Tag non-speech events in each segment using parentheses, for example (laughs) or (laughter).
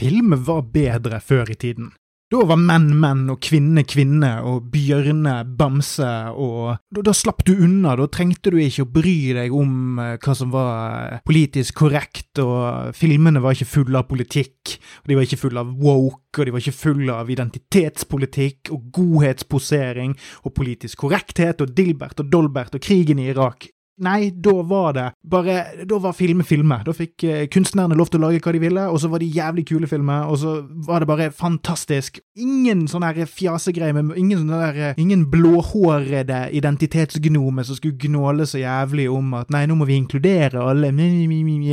film var bedre før i tiden. Da var menn menn og kvinne kvinne og bjørne bamse, og da, da, slapp du unna. Da trengte du ikke å bry deg om uh, hva som var uh, politisk korrekt, og filmene var ikke fulle av politikk, og de var ikke fulle av woke, og de var ikke fulle av identitetspolitikk og godhetsposering og politisk korrekthet og Dilbert og Dolbert og krigen i Irak. Nei, da var det bare Da var filmer filmer. Da fikk eh, kunstnerne lov til å lage hva de ville, og så var de jævlig kule filmer, og så var det bare fantastisk. Ingen sånn her fjasegreier med ingen sånn der eh, Ingen blåhårede identitetsgnomer som skulle gnåle så jævlig om at nei, nå må vi inkludere alle,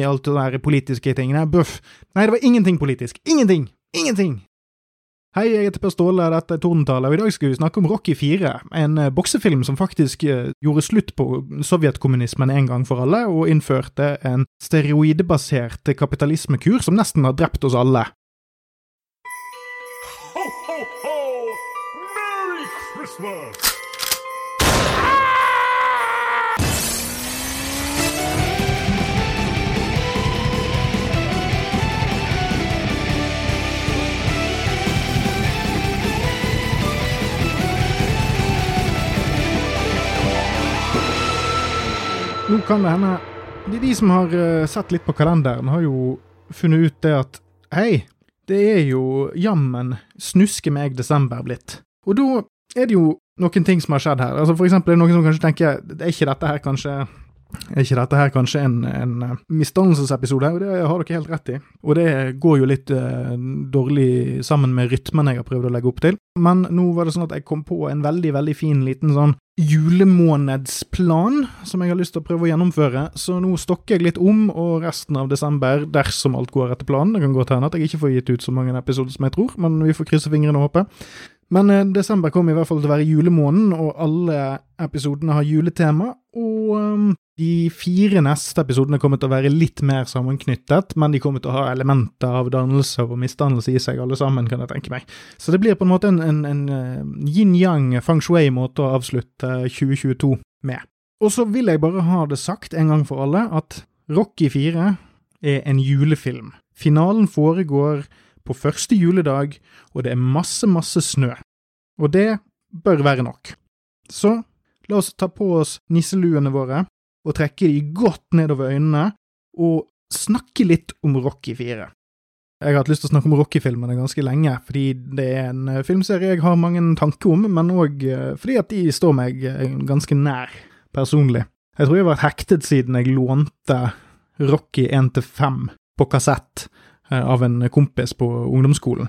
alt det der politiske tingene. Buff. Nei, det var ingenting politisk. Ingenting! Ingenting! Hei, jeg heter Per Ståle, dette er Tordentale, og i dag skal vi snakke om Rocky 4, en uh, boksefilm som faktisk uh, gjorde slutt på sovjetkommunismen en gang for alle, og innførte en steroidebasert kapitalismekur som nesten har drept oss alle. Ho, ho, ho! Merry Christmas! Nå kan det hende de, de som har uh, sett litt på kalenderen, har jo funnet ut det at hei, det er jo jammen snuske meg desember blitt. Og da er det jo noen ting som har skjedd her. Altså For eksempel er det noen som kanskje tenker er ikke dette her kanskje er ikke dette her kanskje en, en uh, misdannelsesepisode? Og det har dere helt rett i. Og det går jo litt eh, dårlig sammen med rytmen jeg har prøvd å legge opp til. Men nå var det sånn at jeg kom på en veldig, veldig fin liten sånn julemånedsplan som jeg har lyst til å prøve å gjennomføre. Så nå stokker jeg litt om, og resten av desember, dersom alt går etter planen Det kan godt hende at jeg ikke får gitt ut så mange episoder som jeg tror, men vi får krysse fingrene og håpe. Men eh, desember kommer i hvert fall til å være julemåneden, og alle episodene har juletema. Og um, de fire neste episodene kommer til å være litt mer sammenknyttet, men de kommer til å ha elementer av dannelse og misdannelse i seg, alle sammen, kan jeg tenke meg. Så det blir på en måte en, en, en uh, yin-yang feng shui-måte å avslutte 2022 med. Og så vil jeg bare ha det sagt en gang for alle at Rocky 4 er en julefilm. Finalen foregår på første juledag, og det er masse, masse snø. Og det bør være nok. Så la oss ta på oss nisseluene våre og trekke de godt nedover øynene, og snakke litt om Rocky 4. Jeg har hatt lyst til å snakke om Rocky-filmene ganske lenge, fordi det er en eh, filmserie jeg har mange tanker om, men òg eh, fordi at de står meg eh, ganske nær personlig. Jeg tror jeg har vært hektet siden jeg lånte Rocky 1-5 på kassett av en kompis på ungdomsskolen.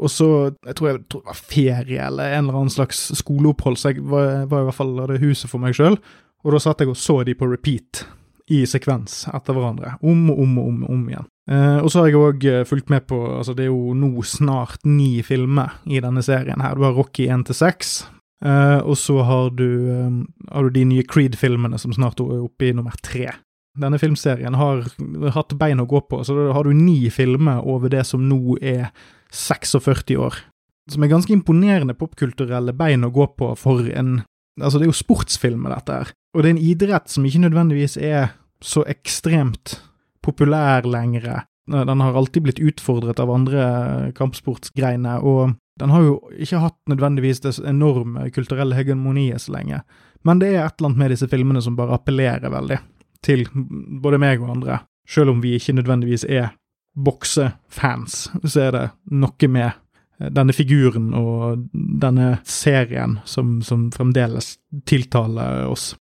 Og så, jeg tror, jeg tror det var ferie eller en eller annen slags skoleopphold, så jeg var, var i hvert fall det huset for meg sjøl. Og da satt jeg og så de på repeat i sekvens etter hverandre, om og om og om, om igjen. Eh, og så har jeg òg uh, fulgt med på altså Det er jo nå snart ni filmer i denne serien her. Du har Rocky 1 til 6, eh, og så har du, eh, har du de nye Creed-filmene som snart er oppe i nummer tre. Denne filmserien har hatt bein å gå på, så da har du ni filmer over det som nå er 46 år. Som er ganske imponerende popkulturelle bein å gå på for en Altså, det er jo sportsfilmer, dette her. Og det er en idrett som ikke nødvendigvis er så ekstremt populær lenger. Den har alltid blitt utfordret av andre kampsportsgreiner, og den har jo ikke hatt nødvendigvis det enorme kulturelle hegemoniet så lenge. Men det er et eller annet med disse filmene som bare appellerer veldig til både meg og andre. Selv om vi ikke nødvendigvis er boksefans, så er det noe med denne figuren og denne serien som, som fremdeles tiltaler oss.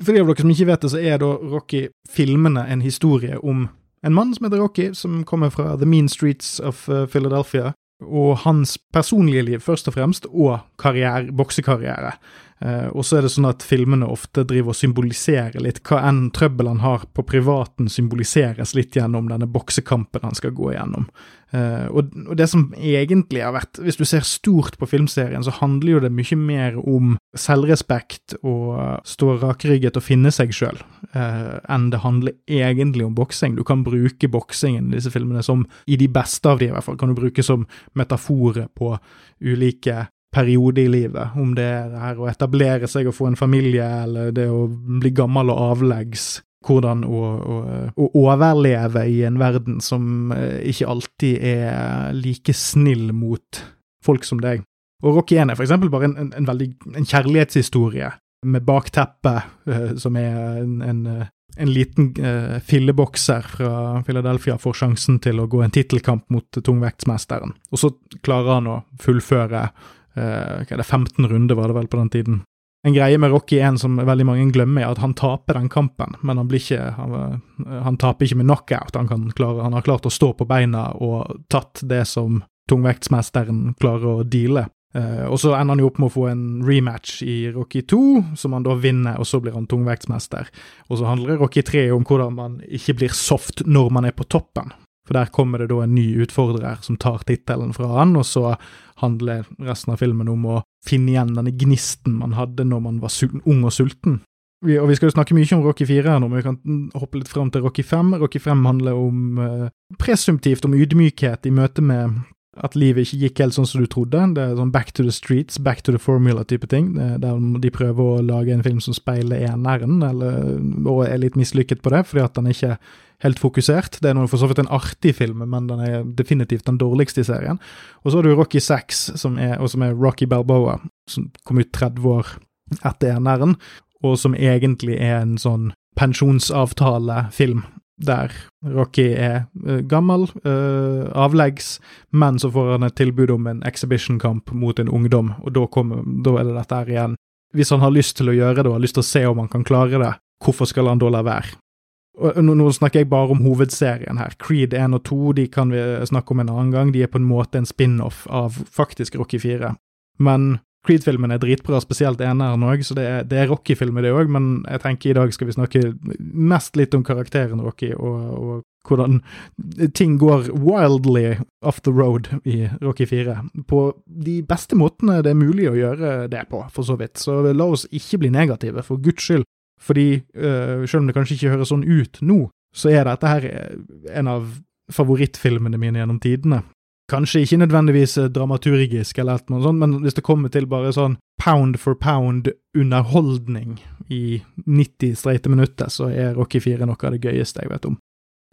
For de av dere som ikke vet det, så er da Rocky-filmene en historie om en mann som heter Rocky, som kommer fra The Mean Streets of uh, Philadelphia, og hans personlige liv, først og fremst, og karriere, boksekarriere. Uh, og så er det sånn at filmene ofte driver og symboliserer litt hva enn trøbbel han har på privaten, symboliseres litt gjennom denne boksekampen han skal gå gjennom. Uh, og, og, det som egentlig har vært Hvis du ser stort på filmserien, så handler jo det mye mer om selvrespekt og stå rakrygget og finne seg sjøl, uh, enn det handler egentlig om boksing. Du kan bruke boksingen i disse filmene som, i de beste av de i hvert fall, kan du bruke som metaforer på ulike periode i livet, om det er å etablere seg og få en familie, eller det å bli gammel og avleggs, hvordan å, å, å, overleve i en verden som ikke alltid er like snill mot folk som deg. Og Rocky 1 er for eksempel bare en, en, en veldig en kjærlighetshistorie med bakteppet, uh, som er en, en, en liten uh, fillebokser fra Philadelphia får sjansen til å gå en tittelkamp mot tungvektsmesteren. Og så klarer han å fullføre uh, det er 15 runder, var det vel på den tiden. En greie med Rocky 1 som veldig mange glemmer, er at han taper den kampen, men han, ikke, han, han taper ikke med knockout. Han, klare, han har klart å stå på beina og tatt det som tungvektsmesteren klarer å deale. Uh, og så ender han jo opp med å få en rematch i Rocky 2, som han da vinner, og så blir han tungvektsmester. Og så handler Rocky 3 om hvordan man ikke blir soft når man er på toppen. For der kommer det da en ny utfordrer som tar tittelen fra han, og så handler resten av filmen om å finne igjen denne gnisten man hadde når man var ung og sulten. Vi, og vi skal jo snakke mye om Rocky 4 her nå, men vi kan hoppe litt fram til Rocky 5. Rocky 5 handler om uh, presumptivt om ydmykhet i møte med at livet ikke gikk helt sånn som du trodde. Det er sånn back to the streets, back to the formula-type ting. Der de prøver å lage en film som speiler eneren, og er litt mislykket på det, fordi at den ikke er helt fokusert. Det er noe for så vidt en artig film, men den er definitivt den dårligste i serien. Og så har du Rocky 6, som er, som er Rocky Balboa, som kom ut 30 år etter eneren, og som egentlig er en sånn pensjonsavtalefilm der Rocky er uh, gammel, uh, avleggs, men så får han et tilbud om en exhibition-kamp mot en ungdom, og da, kommer, da er det dette her igjen. Hvis han har lyst til å gjøre det og har lyst til å se om han kan klare det, hvorfor skal han da la være? Nå, snakker jeg bare om hovedserien her. Creed 1 og 2 de kan vi snakke om en annen gang, de er på en måte en spin-off av faktisk Rocky 4. Men Creed-filmen er dritbra, spesielt eneren òg, så det er, det er Rocky-filmer, det òg, men jeg tenker i dag skal vi snakke mest litt om karakteren Rocky, og, og, hvordan ting går wildly off the road i Rocky 4. På de beste måtene det er mulig å gjøre det på, for så vidt. Så la oss ikke bli negative, for guds skyld. Fordi, øh, selv om det kanskje ikke høres sånn ut nå, så er dette her en av favorittfilmene mine gjennom tidene. Kanskje ikke nødvendigvis eh, dramaturgisk, eller noe sånt, men hvis det kommer til bare sånn pound for pound underholdning i 90 streite minutter, så er Rocky 4 noe av det gøyeste jeg vet om.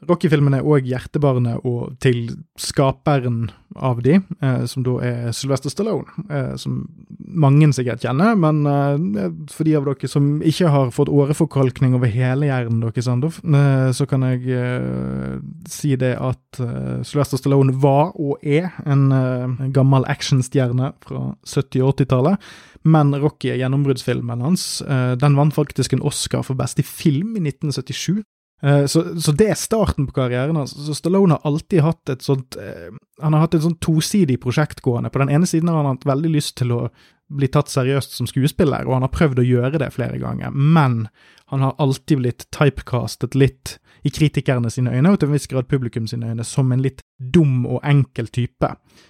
Rocky-filmen er òg hjertebarnet og til skaperen av de, eh, som da er Sylvester Stallone, eh, som mange sikkert kjenner, men uh, for de av dere som ikke har fått åreforkalkning over hele hjernen deres, eh, så kan jeg uh, si det at Sylvester Stallone var og er en, gammel actionstjerne fra 70- og 80-tallet, men Rocky, er gjennombruddsfilmen hans, den vant faktisk en Oscar for beste film i 1977. Eh, så, så, det er starten på karrieren hans. Altså. Stallone har alltid hatt et sånt Han har hatt et sånt tosidig prosjekt gående. På den ene siden har han hatt veldig lyst til å bli tatt seriøst som skuespiller, og han har prøvd å gjøre det flere ganger, men han har alltid blitt typecastet litt i kritikerne sine øyne, og til en viss grad publikum sine øyne, som en litt dum og enkel type.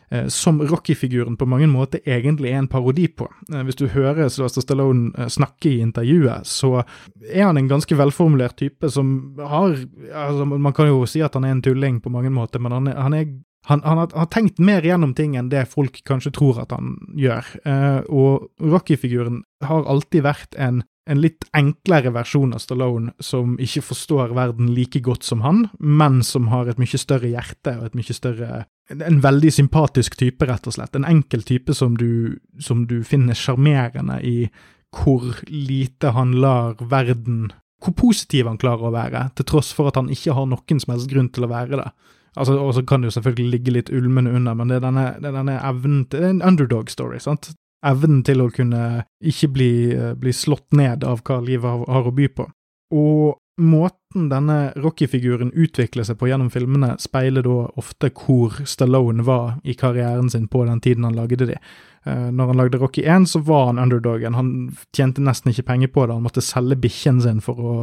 Eh, som Rocky-figuren på mange måter egentlig er en parodi på. Eh, hvis du hører Sylvester Stallone eh, snakke i intervjuet, så er han en ganske velformulert type som har altså Man kan jo si at han er en tulling på mange måter, men han er, han er han, han, har, har, tenkt mer gjennom ting enn det folk kanskje tror at han gjør. Eh, og Rocky-figuren har alltid vært en en litt enklere versjon av Stallone som ikke forstår verden like godt som han, men som har et mye større hjerte og et mye større En veldig sympatisk type, rett og slett. En enkel type som du, som du finner sjarmerende i hvor lite han lar verden Hvor positiv han klarer å være, til tross for at han ikke har noen som helst grunn til å være det. Altså, Og så kan det jo selvfølgelig ligge litt ulmende under, men det er denne, det er denne evnen til Det er en underdog story, sant? evnen til å kunne ikke bli, eh, bli slått ned av hva livet har, har, å by på. Og måten denne Rocky-figuren utvikler seg på gjennom filmene, speiler da ofte hvor Stallone var i karrieren sin på den tiden han lagde de. Uh, når han lagde Rocky 1, så var han underdogen. Han tjente nesten ikke penger på det. Han måtte selge bikkjen sin for å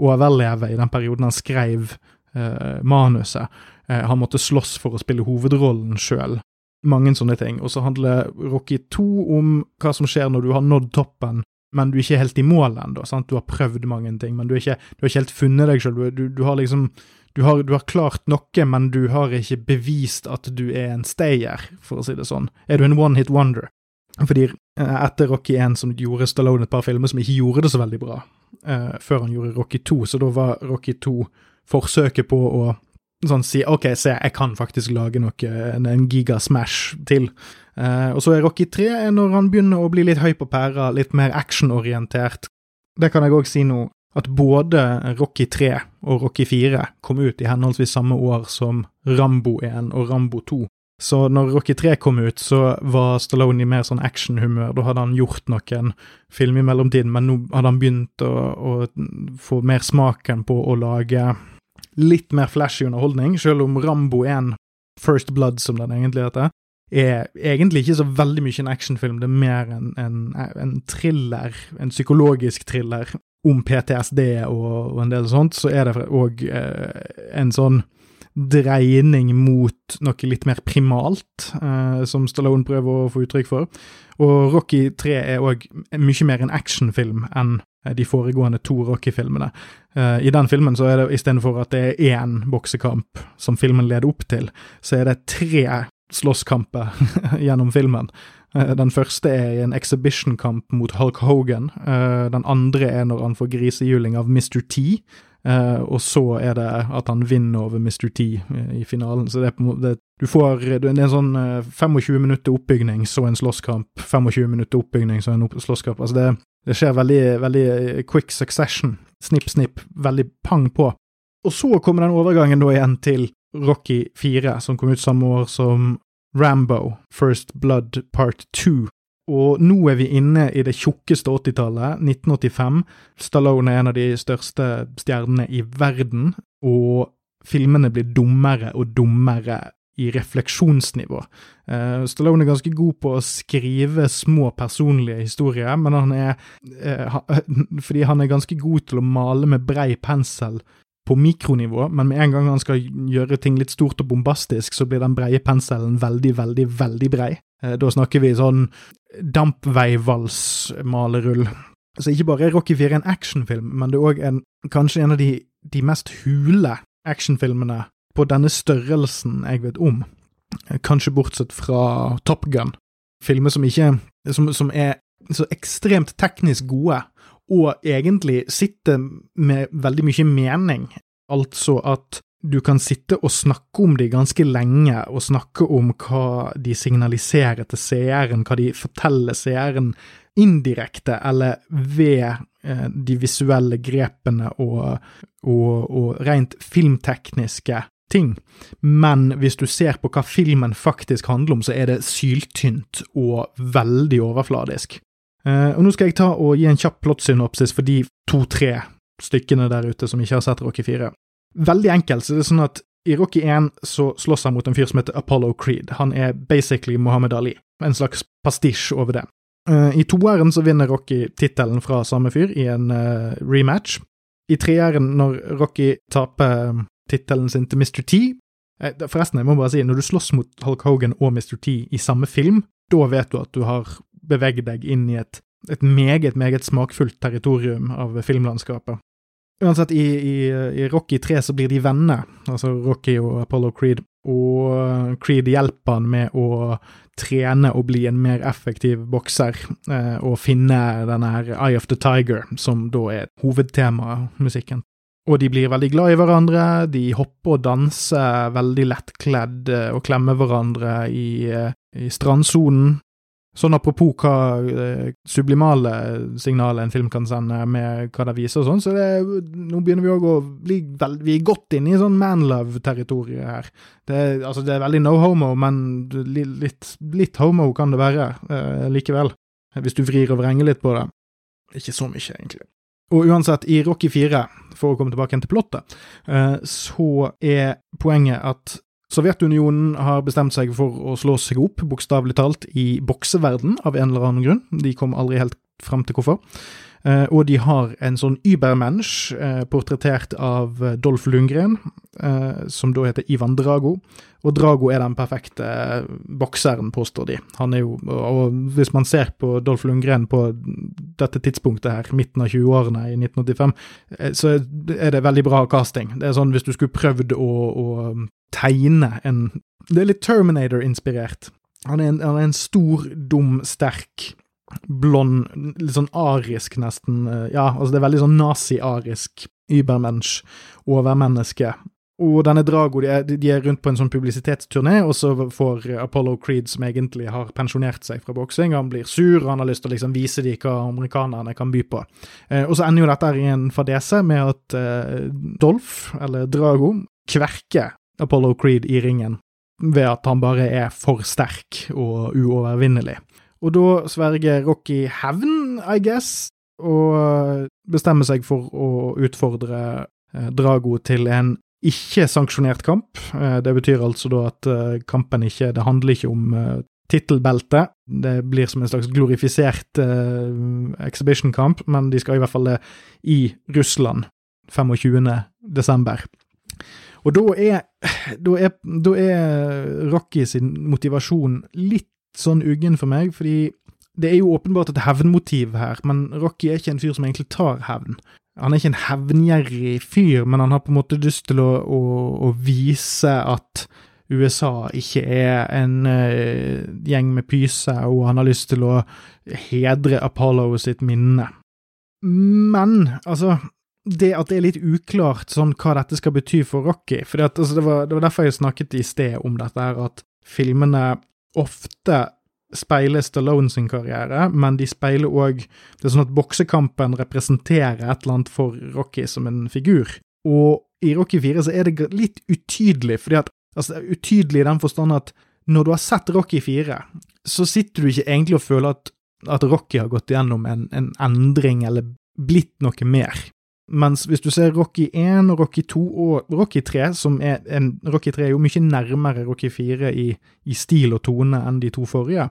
overleve i den perioden han skrev eh, manuset. Uh, han måtte slåss for å spille hovedrollen sjøl mange sånne ting. Og så handler Rocky 2 om hva som skjer når du har nådd toppen, men du er ikke helt i mål ennå. Du har prøvd mange ting, men du, ikke, du har ikke helt funnet deg sjøl. Du, du, har liksom du har, du har, klart noe, men du har ikke bevist at du er en stayer, for å si det sånn. Er du en one hit wonder? Fordi eh, etter Rocky 1 som gjorde Stallone et par filmer som ikke gjorde det så veldig bra, eh, før han gjorde Rocky 2, så da var Rocky 2 forsøket på å sånn si OK, se, jeg kan faktisk lage noe, en, en gigasmash til. Eh, og så er Rocky 3 når han begynner å bli litt høy på pæra, litt mer actionorientert. Det kan jeg òg si nå, at både Rocky 3 og Rocky 4 kom ut i henholdsvis samme år som Rambo 1 og Rambo 2. Så når Rocky 3 kom ut, så var Stallone i mer sånn actionhumør. Da hadde han gjort noen film i mellomtiden, men nå hadde han begynt å, å få mer smaken på å lage litt mer flashy underholdning, selv om Rambo 1, First Blood som den egentlig heter, er egentlig ikke så veldig mye en actionfilm, det er mer en, en, en thriller, en psykologisk thriller om PTSD og, og en del sånt, så er det òg eh, en sånn dreining mot noe litt mer primalt, eh, som Stallone prøver å få uttrykk for. Og Rocky 3 er òg mye mer en actionfilm enn de foregående to Rocky-filmene. Uh, I den filmen så er det istedenfor at det er én boksekamp som filmen leder opp til, så er det tre slåsskamper (laughs) gjennom filmen. Uh, den første er en exhibition-kamp mot Hulk Hogan. Den andre er når han får grisehjuling av Mr. T. og så er det at han vinner over Mr. T i finalen. Så det er på måte Du får Det er en sånn 25 minutter oppbygning, så en slåsskamp. 25 minutter oppbygning, så en slåsskamp. Altså det, det skjer veldig, veldig eh, quick succession. Snipp, snipp, veldig pang på. Og så kommer den overgangen da igjen til Rocky 4, som kom ut samme år som Rambo, First Blood Part 2. Og nå er vi inne i det tjukkeste 80-tallet, 1985. Stallone er en av de største stjernene i verden, og filmene blir dummere og dummere i refleksjonsnivå. Uh, Stallone er ganske god på å skrive små personlige historier, men han er uh, ha, (laughs) Fordi han er ganske god til å male med brei pensel på mikronivå, men med en gang han skal gjøre ting litt stort og bombastisk, så blir den breie penselen veldig, veldig, veldig brei. Uh, da snakker vi sånn dampveivals-malerull. Så ikke bare er Rocky 4 en actionfilm, men det er òg kanskje en av de, de mest hule actionfilmene på denne størrelsen jeg vet om, kanskje bortsett fra Top Gun, filmer som ikke som, som er så ekstremt teknisk gode, og egentlig sitter med veldig mye mening, altså at du kan sitte og snakke om de ganske lenge, og snakke om hva de signaliserer til seeren, hva de forteller seeren indirekte eller ved eh, de visuelle grepene og, og, og rent filmtekniske ting, men hvis du ser på hva filmen faktisk handler om, så er det syltynt og veldig overfladisk. Uh, og Nå skal jeg ta og gi en kjapp plottsynopsis for de to-tre stykkene der ute som ikke har sett Rocky 4. Veldig enkelt, så det er sånn at i Rocky 1 så slåss han mot en fyr som heter Apollo Creed. Han er basically Muhammad Ali, en slags pastisj over det. Uh, I toeren så vinner Rocky tittelen fra samme fyr i en uh, rematch. I treeren, når Rocky taper tittelen sin til Mr. T. Eh, forresten, jeg må bare si, når du slåss mot Hulk Hogan og Mr. T i samme film, da vet du at du har beveget deg inn i et, et meget, meget smakfullt territorium av filmlandskapet. Uansett, i, i, i, Rocky 3 så blir de venner, altså Rocky og Apollo Creed, og Creed hjelper han med å trene og bli en mer effektiv bokser, eh, og finne denne her Eye of the Tiger, som da er hovedtemaet musikken. Og de blir veldig glad i hverandre, de hopper og danser veldig lettkledd eh, og klemmer hverandre i, eh, i strandsonen. Sånn apropos hva eh, sublimale signalet en film kan sende med hva det viser og sånn, så det, nå begynner vi òg å bli vel, Vi er godt inne i sånn manlove-territoriet her. Det, altså, det er veldig no homo, men litt, litt homo kan det være eh, likevel. Hvis du vrir og vrenger litt på det. Ikke så mye, egentlig. Og uansett, i Rocky 4, for å komme tilbake til plottet, eh, så er poenget at Sovjetunionen har bestemt seg for å slå seg opp, bokstavelig talt, i bokseverden av en eller annen grunn. De kom aldri helt fram til hvorfor. Uh, og de har en sånn übermensch, uh, portrettert av Dolf Lundgren, som da heter Ivan Drago. Og Drago er den perfekte bokseren, påstår de. Han er jo, og hvis man ser på Dolf Lundgren på dette tidspunktet her, midten av 20-årene i 1985, så er det veldig bra casting. Det er sånn hvis du skulle prøvd å, å tegne en Det er litt Terminator-inspirert. Han, han, er en stor, dum, sterk blond, litt sånn arisk nesten. eh, Ja, altså det er veldig sånn nazi-arisk übermensch, overmenneske. Og denne Drago de er, de er rundt på en sånn publisitetsturné, og så får Apollo Creed, som egentlig har pensjonert seg fra boksing, han blir sur, han har lyst til å liksom vise dem hva amerikanerne kan by på. Eh, og så ender jo dette i en fadese med at eh, Dolph, eller Drago, kverker Apollo Creed i ringen ved at han bare er for sterk og uovervinnelig. Og da sverger Rocky hevn, I guess, og bestemmer seg for å utfordre eh, Drago til en ikke-sanksjonert kamp. Eh, Det betyr altså da at eh, kampen ikke Det handler ikke om eh, tittelbelte. Det blir som en slags glorifisert exhibition-kamp, men de skal i hvert fall det i Russland 25. desember. Og da er, er, er Rocky sin motivasjon litt sånn uggen for meg, fordi det er jo åpenbart et hevnmotiv her, men Rocky er ikke en fyr som egentlig tar hevn. Han er ikke en hevngjerrig fyr, men han har på en måte lyst til å, å, å vise at USA ikke er en uh, gjeng med pyse, og han har lyst til å hedre Apollo sitt minne. Men, altså det at det er litt uklart sånn hva dette skal bety for Rocky. For altså, det, var, det var derfor jeg snakket i sted om dette her, at filmene ofte speiler Stallone sin karriere, men de speiler òg Det er sånn at boksekampen representerer et eller annet for Rocky som en figur. Og i Rocky 4 så er det litt utydelig, fordi at Altså, utydelig i den forstand at når du har sett Rocky 4, så sitter du ikke egentlig og føler at, at Rocky har gått igjennom en, en endring eller blitt noe mer. Mens hvis du ser Rocky 1 og Rocky 2 og Rocky 3, som er en Rocky 3 er jo mye nærmere Rocky 4 i, i stil og tone enn de to forrige.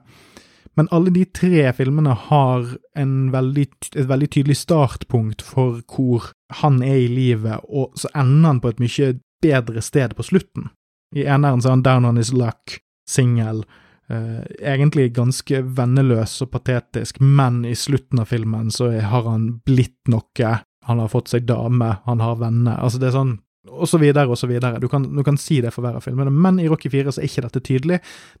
Men alle de tre filmene har veldig, et veldig tydelig startpunkt for hvor han er i livet, og så ender han på et mye bedre sted på slutten. I eneren så er han down on his luck, singel, eh, egentlig ganske venneløs og patetisk, men i slutten av filmen så har han blitt noe, han har fått seg dame, han har venner, altså det er sånn og så videre og så videre. Du kan, du kan si det for hver av filmene, men i Rocky 4 så er ikke dette tydelig.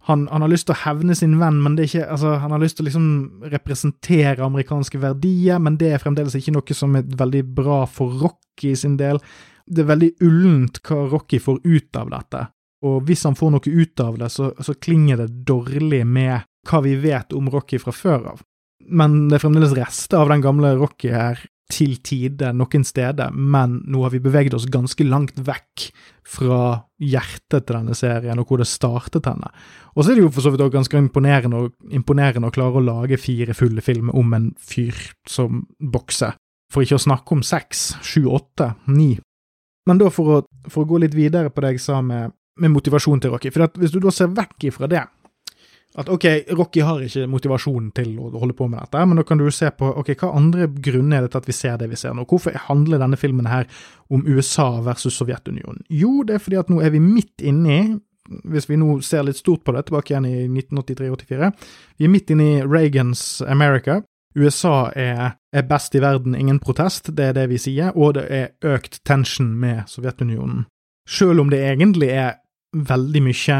Han, han, har lyst til å hevne sin venn, men det er ikke, altså, han har lyst til å liksom representere amerikanske verdier, men det er fremdeles ikke noe som er veldig bra for Rocky sin del. Det er veldig ullent hva Rocky får ut av dette, og hvis han får noe ut av det, så, så klinger det dårlig med hva vi vet om Rocky fra før av. Men det er fremdeles rester av den gamle Rocky her til tider noen steder, men nå har vi beveget oss ganske langt vekk fra hjertet til denne serien, og hvor det startet henne. Og så er det jo for så vidt også ganske imponerende, imponerende å klare å lage fire fulle filmer om en fyr som bokser, for ikke å snakke om seks, sju, åtte, ni. Men da for å, for å gå litt videre på det jeg sa med, med motivasjon til Rocky, for hvis du da ser vekk ifra det, at ok, Rocky har ikke motivasjon til å holde på med dette, men da kan du se på ok, hva andre grunner er det til at vi ser det vi ser nå. Hvorfor handler denne filmen her om USA versus Sovjetunionen? Jo, det er fordi at nå er vi midt inni hvis vi nå ser litt stort på det, tilbake igjen i 1983-84, vi er midt inne i Reagans America. USA er, er, best i verden, ingen protest, det er det vi sier, og det er økt tension med Sovjetunionen. Selv om det egentlig er veldig mye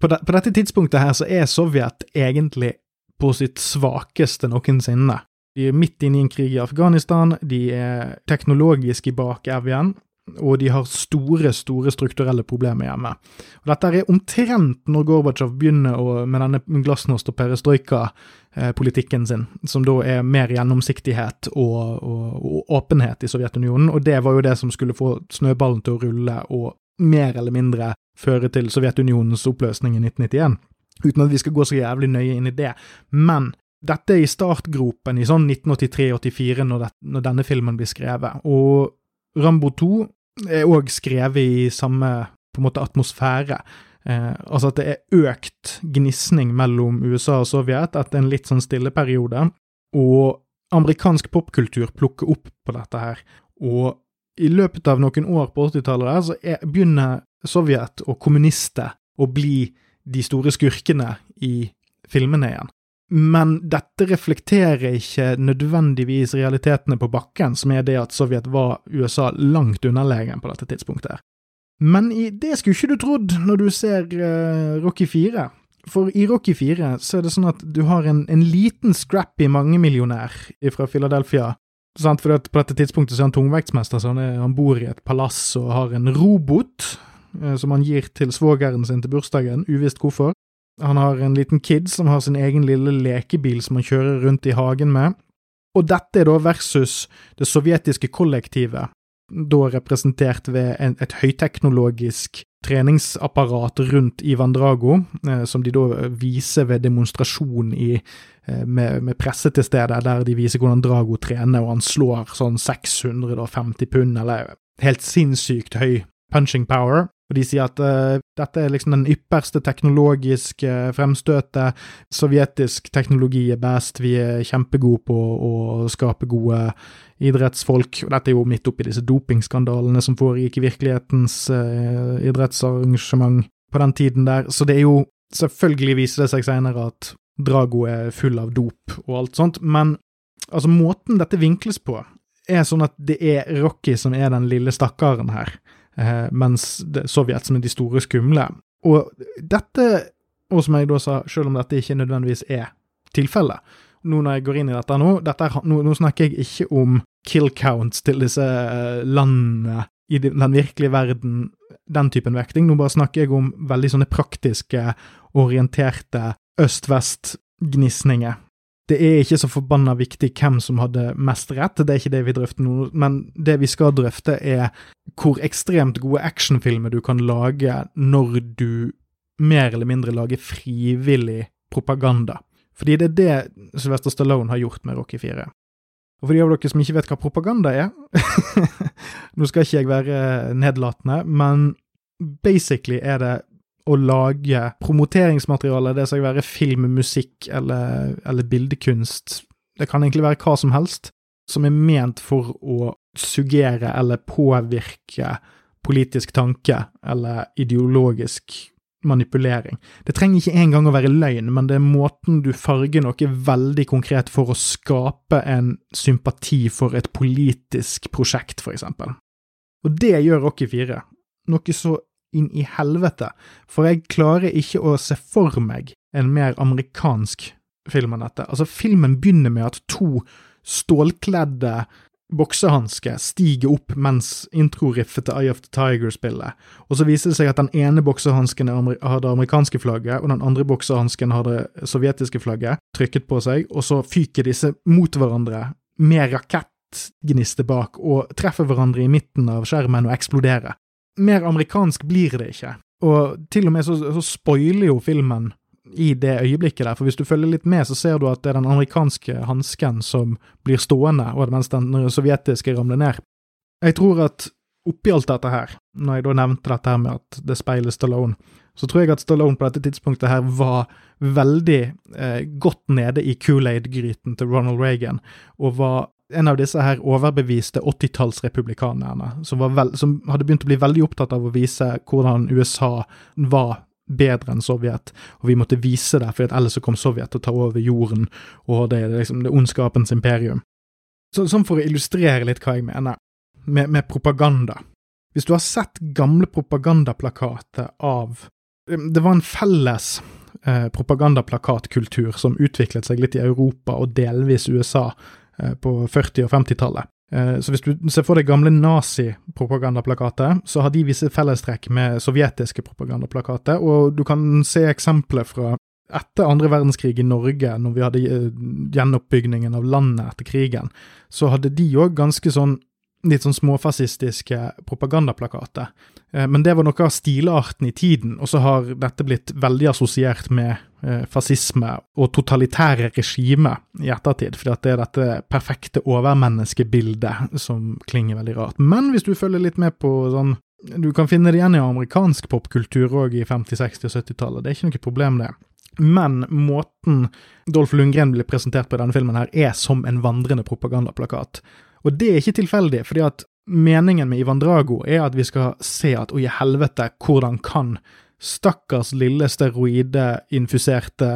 på, de, på, dette tidspunktet her så er Sovjet egentlig på sitt svakeste noensinne. De er midt inne i en krig i Afghanistan, de er teknologisk i bakevjen, og de har store, store strukturelle problemer hjemme. Og dette er omtrent når Gorbatsjov begynner å, med denne glasnost- og perestrojka-politikken sin, som da er mer gjennomsiktighet og, og, og åpenhet i Sovjetunionen, og det var jo det som skulle få snøballen til å rulle og mer eller mindre føre til Sovjetunionens oppløsning i 1991, uten at vi skal gå så jævlig nøye inn i det. Men dette er i startgropen i sånn 1983-84, når, når, denne filmen blir skrevet, og Rambo 2 er òg skrevet i samme på en måte atmosfære. Eh, altså at det er økt gnisning mellom USA og Sovjet etter en litt sånn stille periode, og amerikansk popkultur plukker opp på dette her. Og i løpet av noen år på 80-tallet der, så er, begynner Sovjet og kommunister å bli de store skurkene i filmene igjen. Men dette reflekterer ikke nødvendigvis realitetene på bakken, som er det at Sovjet var USA langt underlegen på dette tidspunktet. Men i, det skulle ikke du trodd når du ser uh, Rocky 4, For i Rocky 4 så er det sånn at du har en, en liten scrappy mangemillionær fra Philadelphia. Sant? For på dette tidspunktet så er han tungvektsmester, så han, er, han bor i et palass og har en robot eh, som han gir til svogeren sin til bursdagen, uvisst hvorfor. Han har en liten kid som har sin egen lille lekebil som han kjører rundt i hagen med. Og dette er da versus det sovjetiske kollektivet, da representert ved en, et høyteknologisk treningsapparat rundt Ivan Drago, eh, som de da viser ved demonstrasjon i, eh, med, med, presse til stede, der de viser hvordan Drago trener, og han slår sånn 650 pund, eller helt sinnssykt høy punching power. Og de sier at uh, dette er liksom den ypperste teknologiske fremstøtet. Sovjetisk teknologi er best, vi er kjempegode på å skape gode idrettsfolk. Og dette er jo midt oppi disse dopingskandalene som foregikk i virkelighetens uh, idrettsarrangement på den tiden der. Så det er jo Selvfølgelig viser det seg senere at Drago er full av dop og alt sånt, men altså, måten dette vinkles på, er sånn at det er Rocky som er den lille stakkaren her eh, mens Sovjet som er de store skumle. Og dette, og som jeg da sa, selv om dette ikke nødvendigvis er tilfellet, nå når jeg går inn i dette nå, dette nå, nå, snakker jeg ikke om kill counts til disse eh, landene i den virkelige verden, den typen vekting. Nå bare snakker jeg om veldig sånne praktiske, orienterte øst-vest-gnisninger det er ikke så forbanna viktig hvem som hadde mest rett, det er ikke det vi drøfter nå, men det vi skal drøfte, er hvor ekstremt gode actionfilmer du kan lage når du mer eller mindre lager frivillig propaganda. Fordi det er det Sylvester Stallone har gjort med Rocky 4. Og for de av dere som ikke vet hva propaganda er (laughs) Nå skal ikke jeg være nedlatende, men basically er det å lage promoteringsmateriale, det skal være film, musikk eller, eller bildekunst, det kan egentlig være hva som helst, som er ment for å suggere eller påvirke politisk tanke eller ideologisk manipulering. Det trenger ikke engang å være løgn, men det er måten du farger noe veldig konkret for å skape en sympati for et politisk prosjekt, for eksempel. Og det gjør Rocky 4. Noe så inn i helvete, for jeg klarer ikke å se for meg en mer amerikansk film enn dette. Altså, filmen begynner med at to stålkledde boksehansker stiger opp mens introriffet til Eye of the Tiger spiller, og så viser det seg at den ene boksehansken har det amerikanske flagget, og den andre boksehansken har det sovjetiske flagget trykket på seg, og så fyker disse mot hverandre med rakettgnister bak og treffer hverandre i midten av skjermen og eksploderer mer amerikansk blir det ikke. Og til og med så, så spoiler jo filmen i det øyeblikket der, for hvis du følger litt med, så ser du at det er den amerikanske hansken som blir stående, og mens den sovjetiske ramler ned. Jeg tror at oppi alt dette her, når jeg da nevnte dette her med at det speiler Stallone, så tror jeg at Stallone på dette tidspunktet her var veldig eh, godt nede i Kool-Aid-gryten til Ronald Reagan, og var en av disse her overbeviste 80-tallsrepublikanerne, som, som hadde begynt å bli veldig opptatt av å vise hvordan USA var bedre enn Sovjet, og vi måtte vise det, for ellers så kom Sovjet og ta over jorden, og det er liksom det ondskapens imperium. Så, sånn for å illustrere litt hva jeg mener, med, med propaganda. Hvis du har sett gamle propagandaplakater av Det var en felles eh, propagandaplakatkultur som utviklet seg litt i Europa og delvis USA Eh, på 40- og 50-tallet. Eh, så hvis du ser for deg gamle nazi-propagandaplakater, så har de visse fellestrekk med sovjetiske propagandaplakater, og du kan se eksempler fra etter andre verdenskrig i Norge, når vi hadde eh, gjenoppbyggingen av landet etter krigen, så hadde de òg ganske sånn litt sånn småfascistiske propagandaplakater. Eh, men det var noe av stilarten i tiden, og så har dette blitt veldig assosiert med eh, fascisme og totalitære regimer i ettertid, fordi at det er dette perfekte overmenneskebildet som klinger veldig rart. Men hvis du følger litt med på sånn Du kan finne det igjen i amerikansk popkultur òg i 50-, 60- og 70-tallet, det er ikke noe problem, det. Men måten Dolph Lundgren blir presentert på i denne filmen, her er som en vandrende propagandaplakat. Og det er ikke tilfeldig, fordi at meningen med Ivan Drago er at vi skal se at å i helvete, hvordan kan stakkars lille steroideinfuserte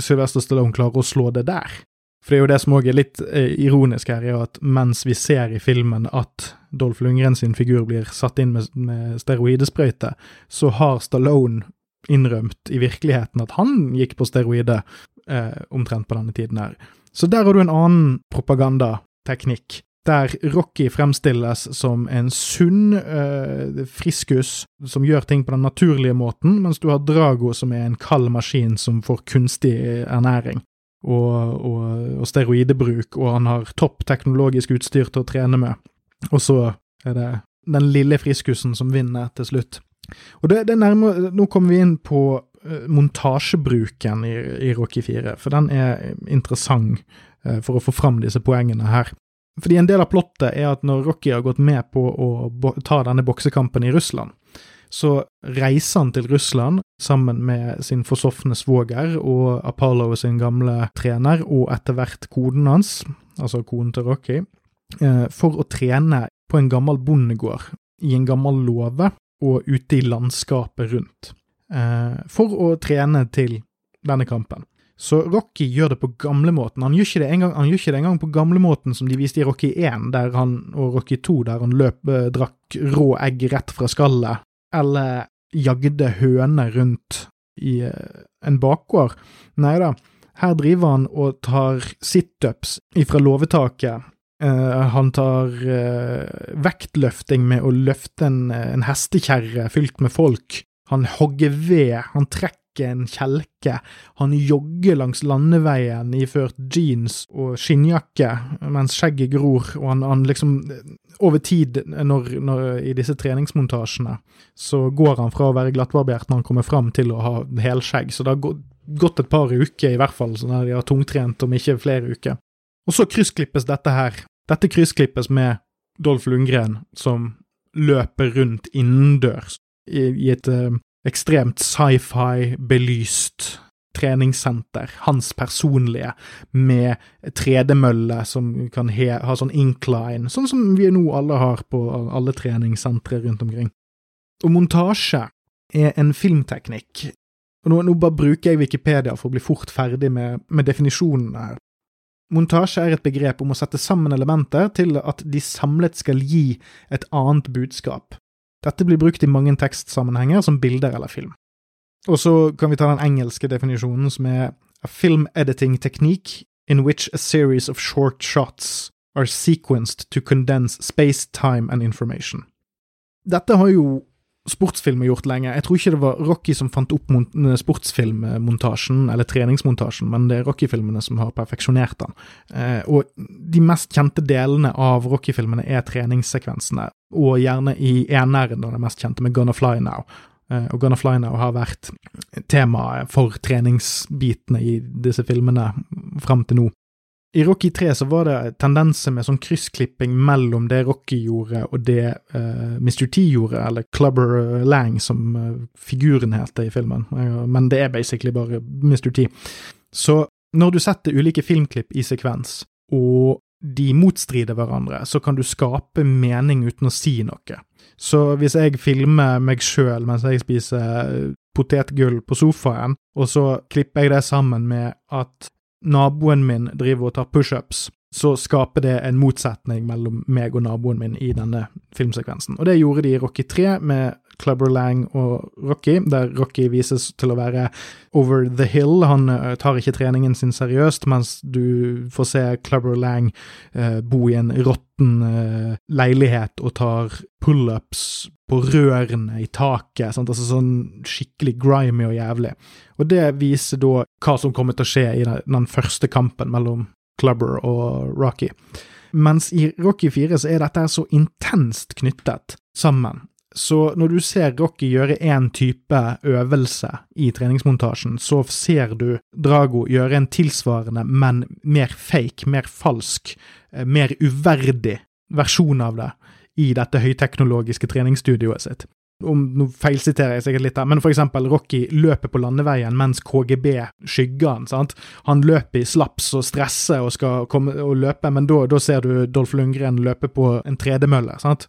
Sylvester Stallone klare å slå det der? For det er jo det som òg er litt eh, ironisk her, er at mens vi ser i filmen at Dolph Lundgren sin figur blir satt inn med, med steroidesprøyte, så har Stallone innrømt i virkeligheten at han gikk på steroider eh, omtrent på denne tiden her. Så der har du en annen propagandateknikk, der Rocky fremstilles som en sunn eh, friskus som gjør ting på den naturlige måten, mens du har Drago som er en kald maskin som får kunstig ernæring. Og, og, og steroidebruk, og han har topp teknologisk utstyr til å trene med. Og så er det den lille friskusen som vinner til slutt. Og det, det nærmer, Nå kommer vi inn på uh, montasjebruken i, i, Rocky 4, for den er interessant uh, for å få fram disse poengene her. Fordi en del av plottet er at når Rocky har gått med på å ta denne boksekampen i Russland, så reiser han til Russland sammen med sin forsofne svoger og Apollo sin gamle trener, og etter hvert koden hans, altså koden til Rocky, uh, for å trene på en gammel bondegård i en gammel låve og ute i landskapet rundt, eh, for å trene til denne kampen. Så Rocky gjør det på gamlemåten. Han gjør ikke det engang, han gjør ikke det på gamlemåten som de viste i Rocky 1 der han, og Rocky 2, der han løp, eh, drakk rå egg rett fra skallet, eller jagde høner rundt i eh, en bakgård. Nei da, her driver han og tar situps ifra låvetaket Uh, han tar uh, vektløfting med å løfte en, en hestekjerre fylt med folk. Han hogger ved, han trekker en kjelke. Han jogger langs landeveien iført jeans og skinnjakke mens skjegget gror, og han, han liksom Over tid, når, når, i disse treningsmontasjene, så går han fra å være glattbarbert når han kommer fram, til å ha helskjegg. Så det har gått et par uker, i hvert fall, så de har tungtrent, om ikke flere uker. Og så kryssklippes dette her dette kryssklippes med Dolph Lundgren som løper rundt innendørs i, i et uh, ekstremt sci-fi belyst treningssenter, hans personlige, med tredemølle som kan ha sånn incline, sånn som vi nå alle har på alle treningssentre rundt omkring. Og montasje er en filmteknikk. Og nå, nå, bare bruker jeg Wikipedia for å bli fort ferdig med, med definisjonen her. Montasje er et begrep om å sette sammen elementer til at de samlet skal gi et annet budskap. Dette blir brukt i mange tekstsammenhenger som bilder eller film. Og så kan vi ta den engelske definisjonen, som er a film editing technique in which a series of short shots are sequenced to condense space, time and information. Dette har jo sportsfilmer gjort lenge. Jeg tror ikke det var Rocky som fant opp sportsfilmmontasjen, eller treningsmontasjen, men det er Rocky-filmene som har perfeksjonert den. Eh, og de mest kjente delene av Rocky-filmene er treningssekvensene, og gjerne i eneren, den mest kjente, med Gonna Fly Now. Eh, og Gonna Fly Now har vært temaet for treningsbitene i disse filmene fram til nå. I Rocky 3 så var det tendenser med sånn kryssklipping mellom det Rocky gjorde og det uh, eh, Mr. T gjorde, eller Clubber Lang, som uh, figuren heter i filmen, men det er basically bare Mr. T. Så når du setter ulike filmklipp i sekvens, og de motstrider hverandre, så kan du skape mening uten å si noe. Så hvis jeg filmer meg sjøl mens jeg spiser potetgull på sofaen, og så klipper jeg det sammen med at naboen min driver og tar pushups, så skaper det en motsetning mellom meg og naboen min i denne filmsekvensen. Og det gjorde de i Rocky 3 med Clubber Lang og Rocky, der Rocky vises til å være over the hill. Han uh, tar ikke treningen sin seriøst, mens du får se Clubber Lang eh, bo i en råtten eh, leilighet og tar pullups på rørene i taket. Sant? Altså sånn skikkelig grimy og jævlig. Og det viser da hva som kommer til å skje i den, den første kampen mellom Clubber og Rocky. Mens i Rocky 4 så er dette så intenst knyttet sammen så når du ser Rocky gjøre én type øvelse i treningsmontasjen, så ser du Drago gjøre en tilsvarende, men mer fake, mer falsk, eh, mer uverdig versjon av det i dette høyteknologiske treningsstudioet sitt. Om Nå feilsiterer jeg sikkert litt her, men for eksempel Rocky løper på landeveien mens KGB skygger han. sant? Han løper i slaps og stresser og skal komme og løpe, men da ser du Dolph Lundgren løpe på en tredemølle. sant?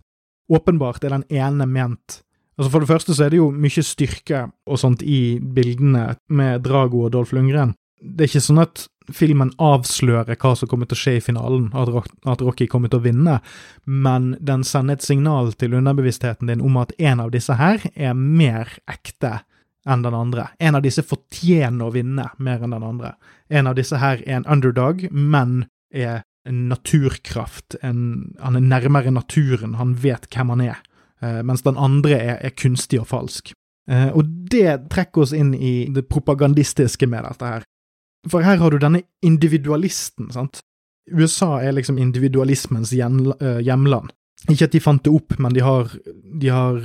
Åpenbart er den ene ment. Altså For det første så er det jo mye styrke og sånt i bildene med Drago og Dolph Lundgren. Det er ikke sånn at filmen avslører hva som kommer til å skje i finalen, at Rocky kommer til å vinne, men den sender et signal til underbevisstheten din om at en av disse her er mer ekte enn den andre. En av disse fortjener å vinne mer enn den andre. En av disse her er en underdog, men er naturkraft. En, han er nærmere naturen, han vet hvem han er. Eh, mens den andre er, er kunstig og falsk. Eh, og det trekker oss inn i det propagandistiske med dette her. For her har du denne individualisten, sant. USA er liksom individualismens eh, hjemland. Ikke at de fant det opp, men de har, de har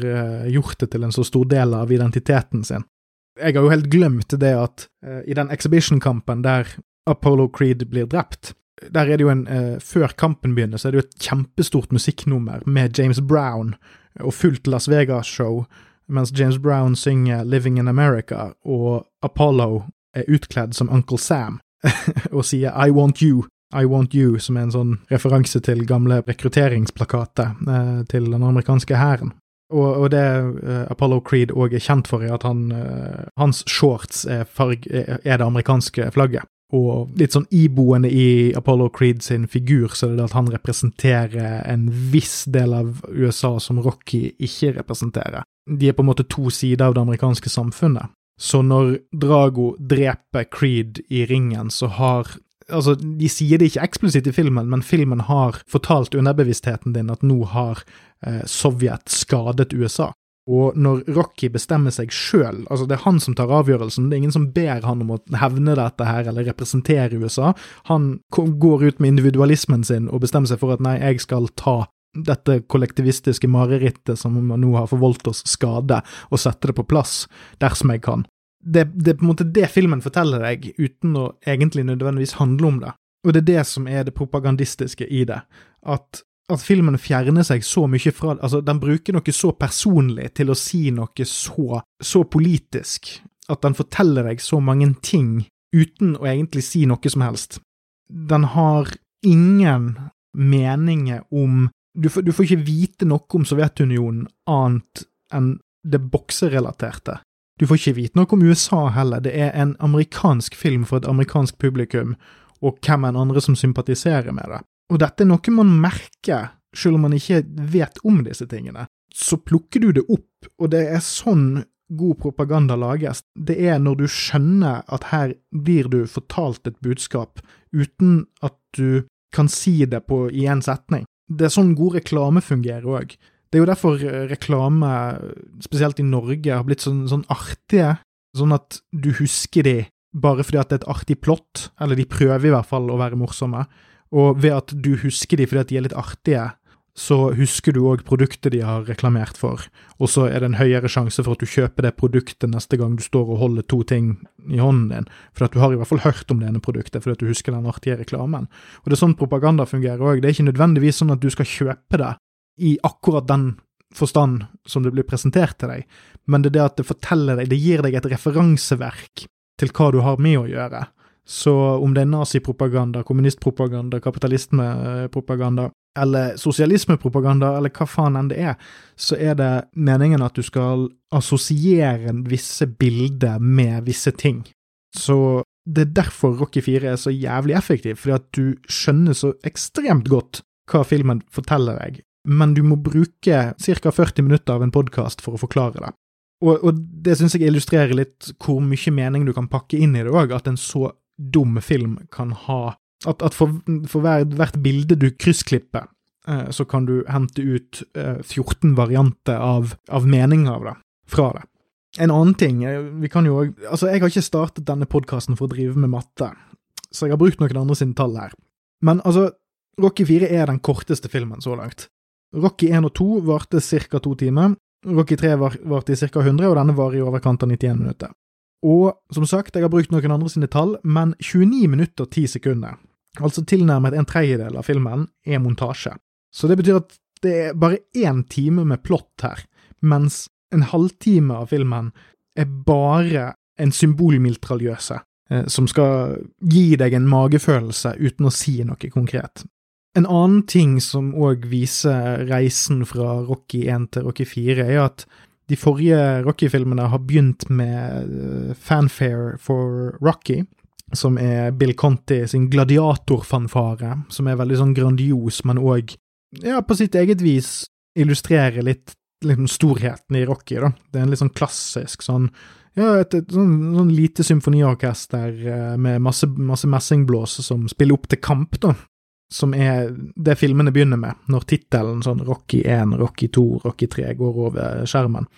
gjort det til en så stor del av identiteten sin. Jeg har jo helt glemt det at i den exhibition-kampen der Apollo Creed blir drept, der er det jo en uh, Før kampen begynner, så er det jo et kjempestort musikknummer med James Brown og fullt Las Vegas-show, mens James Brown synger Living in America, og Apollo er utkledd som Uncle Sam (laughs) og sier I want you, I Want You, som er en sånn referanse til gamle rekrutteringsplakater eh, til den amerikanske hæren. Og, og, det eh, Apollo Creed òg er kjent for, er at han, eh, hans shorts er, farg, er, det amerikanske flagget. Og litt sånn iboende i Apollo Creed sin figur, så er det at han representerer en viss del av USA som Rocky ikke representerer. De er på en måte to sider av det amerikanske samfunnet. Så når Drago dreper Creed i ringen, så har Altså, de sier det ikke eksplisitt i filmen, men filmen har fortalt underbevisstheten din at nå har eh, Sovjet skadet USA. Og når Rocky bestemmer seg sjøl, altså det er han som tar avgjørelsen, det er ingen som ber han om å hevne dette her eller representere USA, han går ut med individualismen sin og bestemmer seg for at nei, jeg skal ta dette kollektivistiske marerittet som nå har forvoldt oss skade, og sette det på plass dersom jeg kan det, det, er på en måte det filmen forteller deg, uten å egentlig nødvendigvis handle om det. Og det er det som er det propagandistiske i det. At, at filmen fjerner seg så mye fra Altså, den bruker noe så personlig til å si noe så, så politisk. At den forteller deg så mange ting uten å egentlig si noe som helst. Den har ingen meninger om du får, du får ikke vite noe om Sovjetunionen annet enn det bokserelaterte. Du får ikke vite noe om USA heller, det er en amerikansk film for et amerikansk publikum, og hvem enn andre som sympatiserer med det. Og dette er noe man merker, selv om man ikke vet om disse tingene. Så plukker du det opp, og det er sånn god propaganda lages. Det er når du skjønner at her blir du fortalt et budskap, uten at du kan si det på, i én setning. Det er sånn god reklame fungerer òg. Det er jo derfor reklame, spesielt i Norge, har blitt sånn, sånn artige, sånn at du husker de bare fordi at det er et artig plott, eller de prøver i hvert fall å være morsomme, og ved at du husker de fordi at de er litt artige, så husker du òg produktet de har reklamert for, og så er det en høyere sjanse for at du kjøper det produktet neste gang du står og holder to ting i hånden din, for at du har i hvert fall hørt om det ene produktet fordi at du husker den artige reklamen. Og det er sånn propaganda fungerer òg, det er ikke nødvendigvis sånn at du skal kjøpe det i akkurat den forstand som det blir presentert til deg, men det er det at det forteller deg, det gir deg et referanseverk til hva du har med å gjøre. Så om det er nazipropaganda, kommunistpropaganda, kapitalismepropaganda eller sosialismepropaganda, eller hva faen enn det er, så er det meningen at du skal assosiere visse bilder med visse ting. Så det er derfor Rocky 4 er så jævlig effektiv, fordi at du skjønner så ekstremt godt hva filmen forteller deg, men du må bruke ca. 40 minutter av en podkast for å forklare det. Og, og det syns jeg illustrerer litt hvor mye mening du kan pakke inn i det òg, at en så dum film kan ha At, at for, for hver, hvert bilde du kryssklipper, eh, så kan du hente ut eh, 14 varianter av, av meninger av det, fra det. En annen ting, eh, vi kan jo Altså, jeg har ikke startet denne podkasten for å drive med matte, så jeg har brukt noen andre sine tall her. Men altså, Rocky 4 er den korteste filmen så langt. Rocky 1 og 2 varte ca. to timer, Rocky 3 varte i ca. 100, og denne var i overkant av 91 minutter. Og som sagt, jeg har brukt noen andre sine tall, men 29 minutter og 10 sekunder, altså tilnærmet en tredjedel av filmen, er montasje. Så det betyr at det er bare én time med plott her, mens en halvtime av filmen er bare en symbolmiltraljøse eh, som skal gi deg en magefølelse uten å si noe konkret. En annen ting som òg viser reisen fra Rocky 1 til Rocky 4, er at de forrige Rocky-filmene har begynt med eh, fanfare for Rocky, som er Bill Conti sin gladiatorfanfare, som er veldig sånn grandios, men òg, ja, på sitt eget vis illustrerer litt liksom storheten i Rocky, da. Det er en litt sånn klassisk sånn Ja, et, et sånn, sånn lite symfoniorkester eh, med masse, masse messingblås som spiller opp til kamp, da. Som er det filmene begynner med, når tittelen sånn Rocky 1, Rocky 2, Rocky 3 går over skjermen.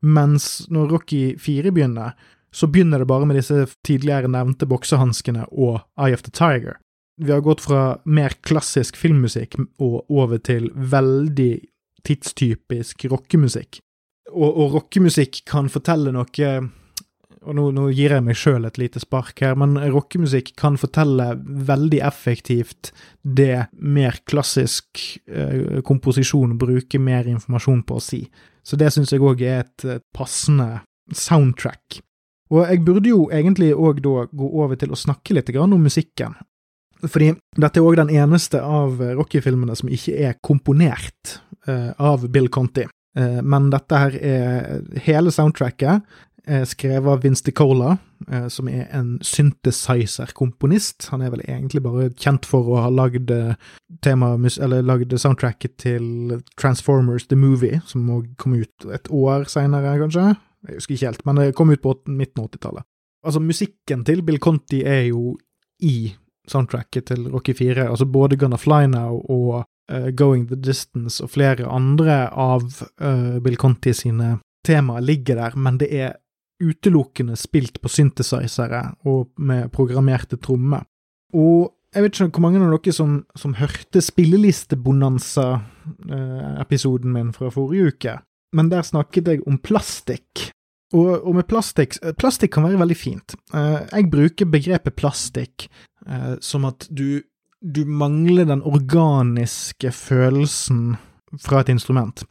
Mens når Rocky 4 begynner, så begynner det bare med disse tidligere nevnte boksehanskene og Eye of the Tiger. Vi har gått fra mer klassisk filmmusikk og over til veldig tidstypisk rockemusikk. Og, og rockemusikk kan fortelle noe og nå, nå, gir jeg meg sjøl et lite spark her, men rockemusikk kan fortelle veldig effektivt det mer klassisk eh, komposisjon bruker mer informasjon på å si. Så det syns jeg òg er et, et, passende soundtrack. Og jeg burde jo egentlig òg da gå over til å snakke litt om musikken. Fordi dette er òg den eneste av Rocky-filmene som ikke er komponert eh, av Bill Conti. Eh, men dette her er hele soundtracket skrevet av Vince DiCola, eh, som er en synthesizer-komponist. Han er vel egentlig bare kjent for å ha lagd eh, soundtracket til Transformers The Movie, som komme ut et år seinere, kanskje? Jeg husker ikke helt, men det kom ut på midten av 80-tallet. Altså, musikken til Bill Conti er jo i soundtracket til Rocky 4, altså både Gonna Fly Now og uh, Going the Distance og flere andre av uh, Bill Conti sine temaer ligger der, men det er utelukkende spilt på synthesizere og med programmerte trommer. Og jeg vet ikke hvor mange av dere som, som hørte Spillelistebonanza-episoden min fra forrige uke, men der snakket jeg om plastikk. Og, og med plastikk Plastikk kan være veldig fint. Eh, jeg bruker begrepet plastikk eh, som at du, du mangler den organiske følelsen fra et instrument.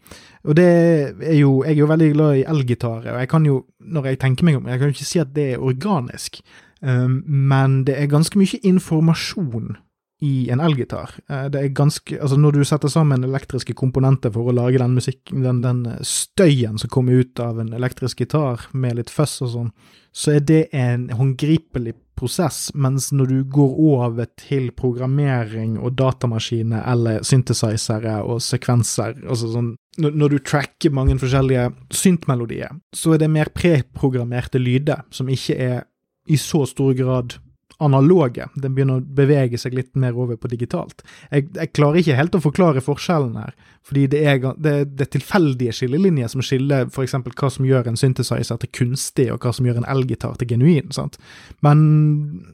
Og det er jo Jeg er jo veldig glad i elgitarer, og jeg kan jo, når jeg tenker meg om, jeg kan jo ikke si at det er organisk, um, men det er ganske mye informasjon i en elgitar. Uh, det er ganske Altså, når du setter sammen elektriske komponenter for å lage den musikken, den, den støyen som kommer ut av en elektrisk gitar med litt fuzz og sånn, så er det en håndgripelig prosess, mens når du går over til programmering og datamaskiner eller synthesizere og sekvenser, altså sånn når, du tracker mange forskjellige syntmelodier, så er det mer preprogrammerte lyder som ikke er i så stor grad analoge. Den begynner å bevege seg litt mer over på digitalt. Jeg, jeg klarer ikke helt å forklare forskjellen her, fordi det er, det, det er tilfeldige skillelinjer som skiller f.eks. hva som gjør en synthesizer til kunstig, og hva som gjør en elgitar til genuin. sant? Men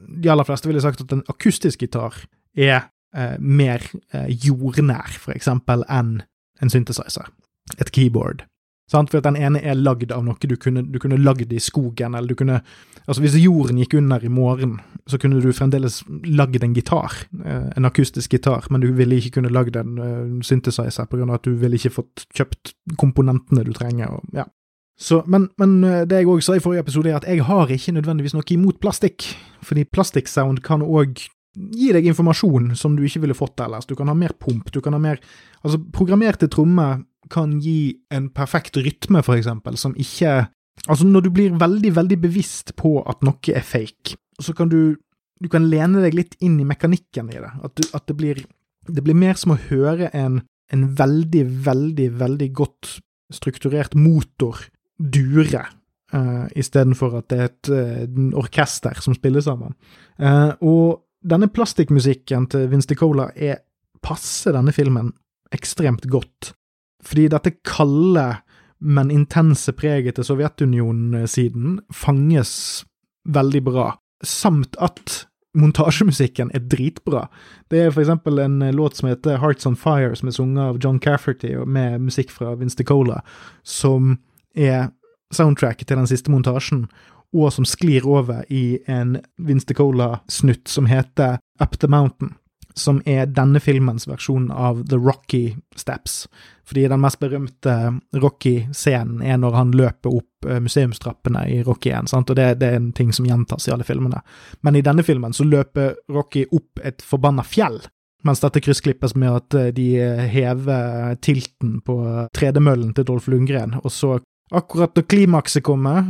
de aller fleste ville sagt at en akustisk gitar er eh, mer eh, jordnær, f.eks., enn en synthesizer. Et keyboard. Sant? For at den ene er lagd av noe du kunne, du kunne lagd i skogen, eller du kunne Altså, hvis jorden gikk under i morgen, så kunne du fremdeles lagd en gitar, eh, en akustisk gitar, men du ville ikke kunne lagd en uh, synthesizer på grunn av at du ville ikke fått kjøpt komponentene du trenger, og ja. Så, men, men eh, det jeg òg sa i forrige episode, er at jeg har ikke nødvendigvis noe imot plastikk, fordi plastikksound kan òg gi deg informasjon som du ikke ville fått ellers. Du kan ha mer pump, du kan ha mer Altså, programmerte trommer kan gi en perfekt rytme, for eksempel, som ikke Altså, når du blir veldig, veldig bevisst på at noe er fake, så kan du Du kan lene deg litt inn i mekanikken i det. At, du, at det blir Det blir mer som å høre en, en veldig, veldig, veldig godt strukturert motor dure, uh, istedenfor at det er et uh, orkester som spiller sammen. Uh, og denne plastikkmusikken til Vince er passer denne filmen ekstremt godt. Fordi dette kalde, men intense preget til Sovjetunionen-siden fanges veldig bra, samt at montasjemusikken er dritbra. Det er for eksempel en låt som heter Hearts On Fire, som er sunget av John Cafferty med musikk fra Vince DeCola, som er soundtrack til den siste montasjen, og som sklir over i en Vince DeCola-snutt som heter Up The Mountain som er denne filmens versjon av The Rocky Steps. Fordi den mest berømte Rocky-scenen er når han løper opp eh, museumstrappene i Rocky 1, sant? og det, det, er en ting som gjentas i alle filmene. Men i denne filmen så løper Rocky opp et forbanna fjell, mens dette kryssklippes med at eh, de hever tilten på tredemøllen til Dolph Lundgren, og så Akkurat da klimakset kommer,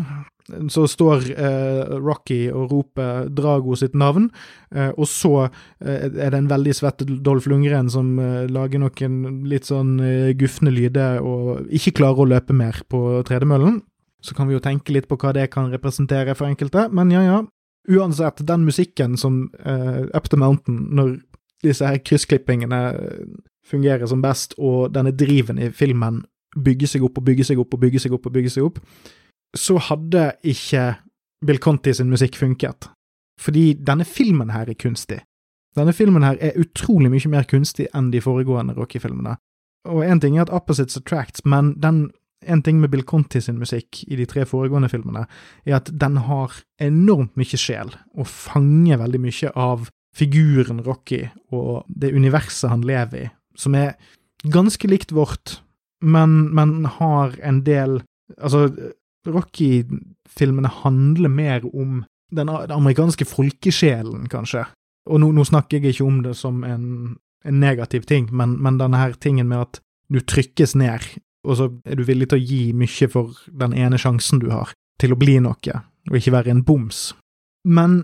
så står eh, Rocky og roper Drago sitt navn, eh, og så eh, er det en veldig svett Dolph Lundgren som eh, lager noen litt sånn eh, gufne lyder og ikke klarer å løpe mer på tredemøllen. så kan vi jo tenke litt på hva det kan representere for enkelte, men ja, ja. Uansett, den musikken som uh, Up the Mountain, når disse her kryssklippingene fungerer som best, og denne driven i filmen bygger seg opp og bygge seg opp og bygge seg opp og bygge seg opp, så hadde ikke Bill Conti sin musikk funket. Fordi denne filmen her er kunstig. Denne filmen her er utrolig mye mer kunstig enn de foregående Rocky-filmene. Og én ting er at opposites attracts, men den en ting med Bill Conti sin musikk i de tre foregående filmene, er at den har enormt mye sjel, og fanger veldig mye av figuren Rocky og det universet han lever i, som er ganske likt vårt, men, men har en del Altså, Rocky-filmene handler mer om den, den amerikanske folkesjelen, kanskje. Og nå, nå, snakker jeg ikke om det som en, en negativ ting, men, men, denne her tingen med at du trykkes ned, og så er du villig til å gi mye for den ene sjansen du har, til å bli noe, og ikke være en boms. Men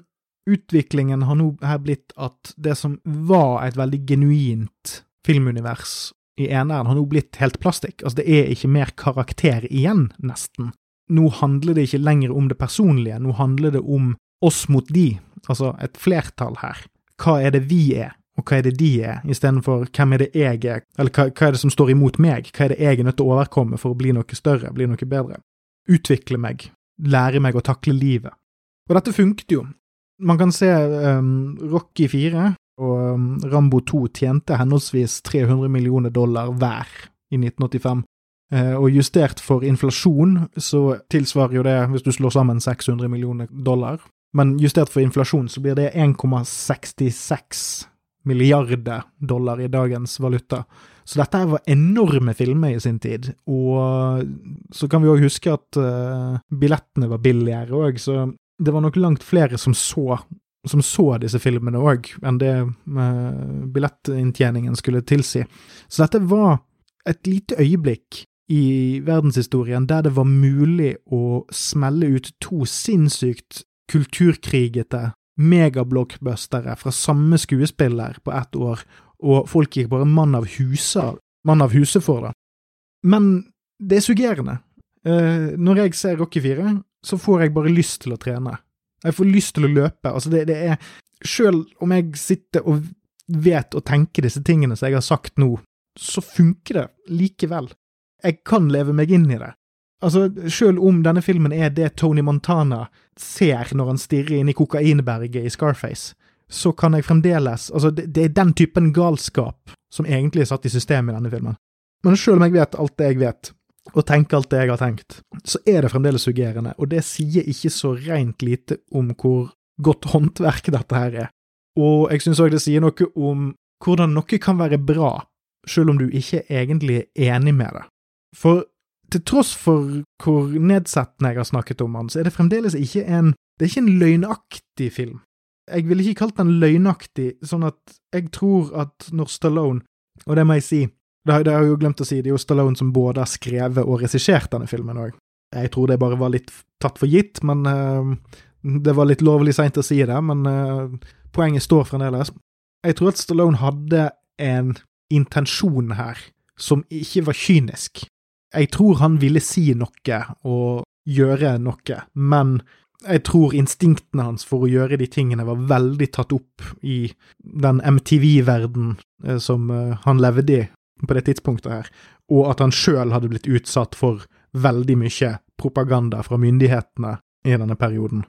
utviklingen har nå her blitt at det som var et veldig genuint filmunivers i eneren, har nå blitt helt plastikk. Altså, det er ikke mer karakter igjen, nesten. Nå handler det ikke lenger om det personlige, nå handler det om oss mot de, altså et flertall her. Hva er det vi er, og hva er det de er, istedenfor hvem er det jeg er, eller hva, hva er det som står imot meg, hva er det jeg er nødt til å overkomme for å bli noe større, bli noe bedre? Utvikle meg, lære meg å takle livet. Og dette funket jo, man kan se um, Rocky 4 og um, Rambo 2 tjente henholdsvis 300 millioner dollar hver i 1985. Uh, eh, og justert for inflasjon så tilsvarer jo det, hvis du slår sammen 600 millioner dollar, men justert for inflasjon så blir det 1,66 milliarder dollar i dagens valuta. Så dette var enorme filmer i sin tid, og så kan vi òg huske at uh, billettene var billigere òg, så det var nok langt flere som så, som så disse filmene òg, enn det uh, billettinntjeningen skulle tilsi. Så dette var et lite øyeblikk i verdenshistorien der det var mulig å smelle ut to sinnssykt kulturkrigete megablockbustere fra samme skuespiller på ett år, og folk gikk bare mann av huset, huset for det. Men det er suggerende. Uh, når jeg ser Rocky 4, så får jeg bare lyst til å trene. Jeg får lyst til å løpe. Altså, det, det er Selv om jeg sitter og vet og tenker disse tingene som jeg har sagt nå, så funker det likevel. Jeg kan leve meg inn i det. Altså, selv om denne filmen er det Tony Montana ser når han stirrer inn i kokainberget i Scarface, så kan jeg fremdeles Altså, det, det er den typen galskap som egentlig er satt i systemet i denne filmen. Men selv om jeg vet alt det jeg vet, og tenke alt det jeg har tenkt, så er det fremdeles suggerende, og det sier ikke så rent lite om hvor godt håndverk dette her er. Og jeg synes òg det sier noe om hvordan noe kan være bra, selv om du ikke egentlig er enig med det. For til tross for hvor nedsettende jeg har snakket om han, så er det fremdeles ikke en Det er ikke en løgnaktig film. Jeg ville ikke kalt den løgnaktig, sånn at jeg tror at når Stallone, og det må jeg si, det har, det har jeg jo glemt å si, det er jo Stallone som både har skrevet og regissert denne filmen òg. Jeg tror det bare var litt tatt for gitt, men uh, det var litt lovlig seint å si det, men uh, poenget står fremdeles. Jeg tror at Stallone hadde en intensjon her som ikke var kynisk. Jeg tror han ville si noe og gjøre noe, men jeg tror instinktene hans for å gjøre de tingene var veldig tatt opp i den MTV-verden eh, som han levde i på det tidspunktet her, og at han sjøl hadde blitt utsatt for veldig mye propaganda fra myndighetene i denne perioden.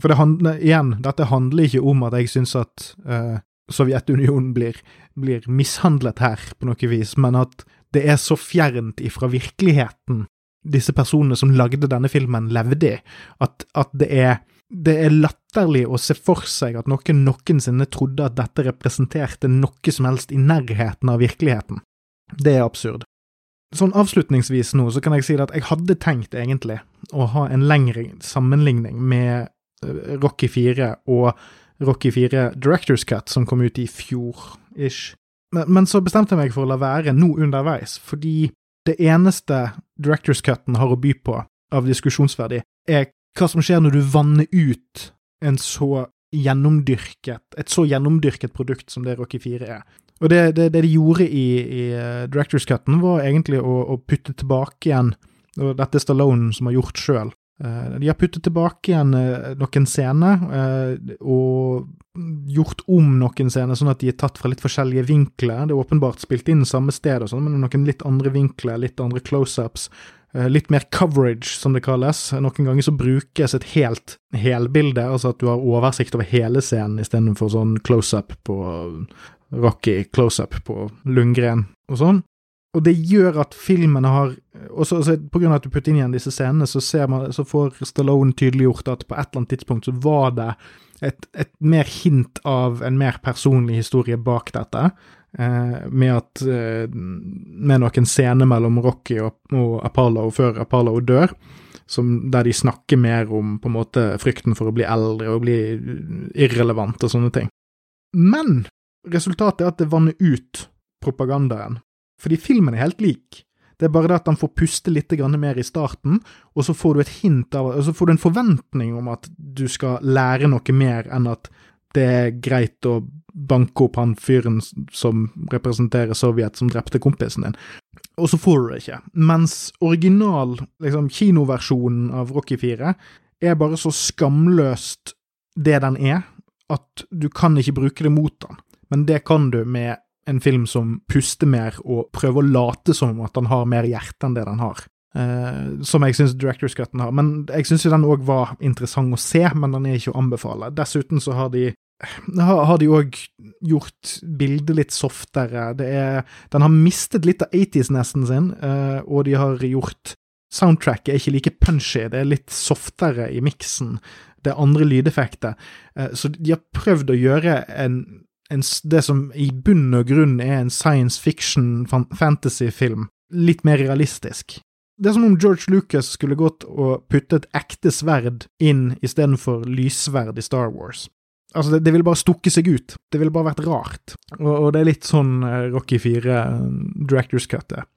For det handler, igjen, dette handler ikke om at jeg syns at eh, Sovjetunionen blir, blir, mishandlet her på noe vis, men at det er så fjernt ifra virkeligheten disse personene som lagde denne filmen, levde i, at, at det, er, det er latterlig å se for seg at noen noensinne trodde at dette representerte noe som helst i nærheten av virkeligheten. Det er absurd. Sånn avslutningsvis nå, så kan jeg si at jeg hadde tenkt egentlig å ha en lengre sammenligning med eh, Rocky 4 og Rocky 4 Directors Cut, som kom ut i fjor-ish. Men, men, så bestemte jeg meg for å la være nå underveis, fordi det eneste Directors Cutten har å by på av diskusjonsverdi, er hva som skjer når du vanner ut en så gjennomdyrket, et så gjennomdyrket produkt som det Rocky 4 er. Og det, det, det de gjorde i, i uh, Directors Cutten, var egentlig å, å, putte tilbake igjen og dette er Stallone som har gjort sjøl. Eh, de har puttet tilbake igjen eh, noen scener, eh, og gjort om noen scener sånn at de er tatt fra litt forskjellige vinkler. Det er åpenbart spilt inn samme sted, og sånn, men noen litt andre vinkler, litt andre close-ups. Litt mer coverage, som det kalles. Noen ganger så brukes et helt helbilde, altså at du har oversikt over hele scenen istedenfor sånn close-up på Rocky, close-up på Lundgren og sånn. Og det gjør at filmene har også, også På grunn av at du putter inn igjen disse scenene, så, man, så får Stallone tydeliggjort at på et eller annet tidspunkt så var det et, et mer hint av en mer personlig historie bak dette. Eh, med at eh, Med noen scener mellom Rocky og, og Apollo før Apollo dør, som, der de snakker mer om på en måte frykten for å bli eldre og bli irrelevant og sånne ting. Men resultatet er at det vanner ut propagandaen. Fordi filmen er helt lik. Det er bare det at han får puste litt mer i starten, og så får du et hint av, og så får du en forventning om at du skal lære noe mer enn at det er greit å banke opp han fyren som representerer Sovjet, som drepte kompisen din. Og så får du det ikke. Mens original, liksom, kinoversjonen av Rocky 4 er bare så skamløst det den er, at du kan ikke bruke det mot den. Men det kan du med en film som puster mer og prøver å late som at den har mer hjerte enn det den har. Uh, som jeg syns Directors Cutten har. Men jeg syns den òg var interessant å se, men den er ikke å anbefale. Dessuten så har de har de òg gjort bildet litt softere. Det er, den har mistet litt av 80s-nesten sin, uh, og de har gjort Soundtracket er ikke like punchy, det er litt softere i miksen. Det er andre lydeffekter. Uh, så de har prøvd å gjøre en en, det som i bunn og grunn er en science fiction fantasy-film, litt mer realistisk. Det er som om George Lucas skulle gått og puttet ekte sverd inn istedenfor lyssverd i Star Wars. Altså, det, det ville bare stukket seg ut. Det ville bare vært rart. Og, og det er litt sånn uh, Rocky 4 uh, Directors Cut er.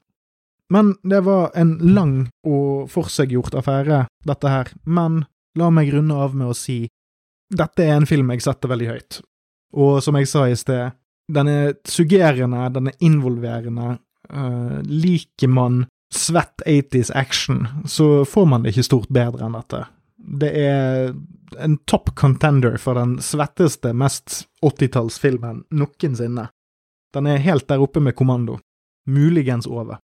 Men det var en lang og forseggjort affære, dette her. Men la meg runde av med å si dette er en film jeg setter veldig høyt. Og som jeg sa i sted, den er suggerende, den er involverende. Uh, liker man svett 80s action, så får man det ikke stort bedre enn dette. Det er en top contender for den svetteste, mest 80-tallsfilmen noensinne. Den er helt der oppe med Kommando. Muligens over.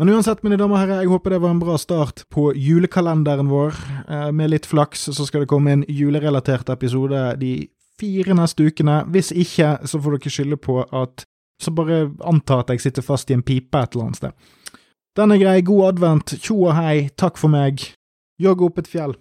Men uansett, mine damer og herrer, jeg håper det var en bra start på julekalenderen vår. Eh, med litt flaks så skal det komme en julerelatert episode de fire neste ukene. Hvis ikke, så får dere skylde på at Så bare anta at jeg sitter fast i en pipe et eller annet sted. Den er grei. God advent. Tjo og hei. Takk for meg. Jogg opp et fjell.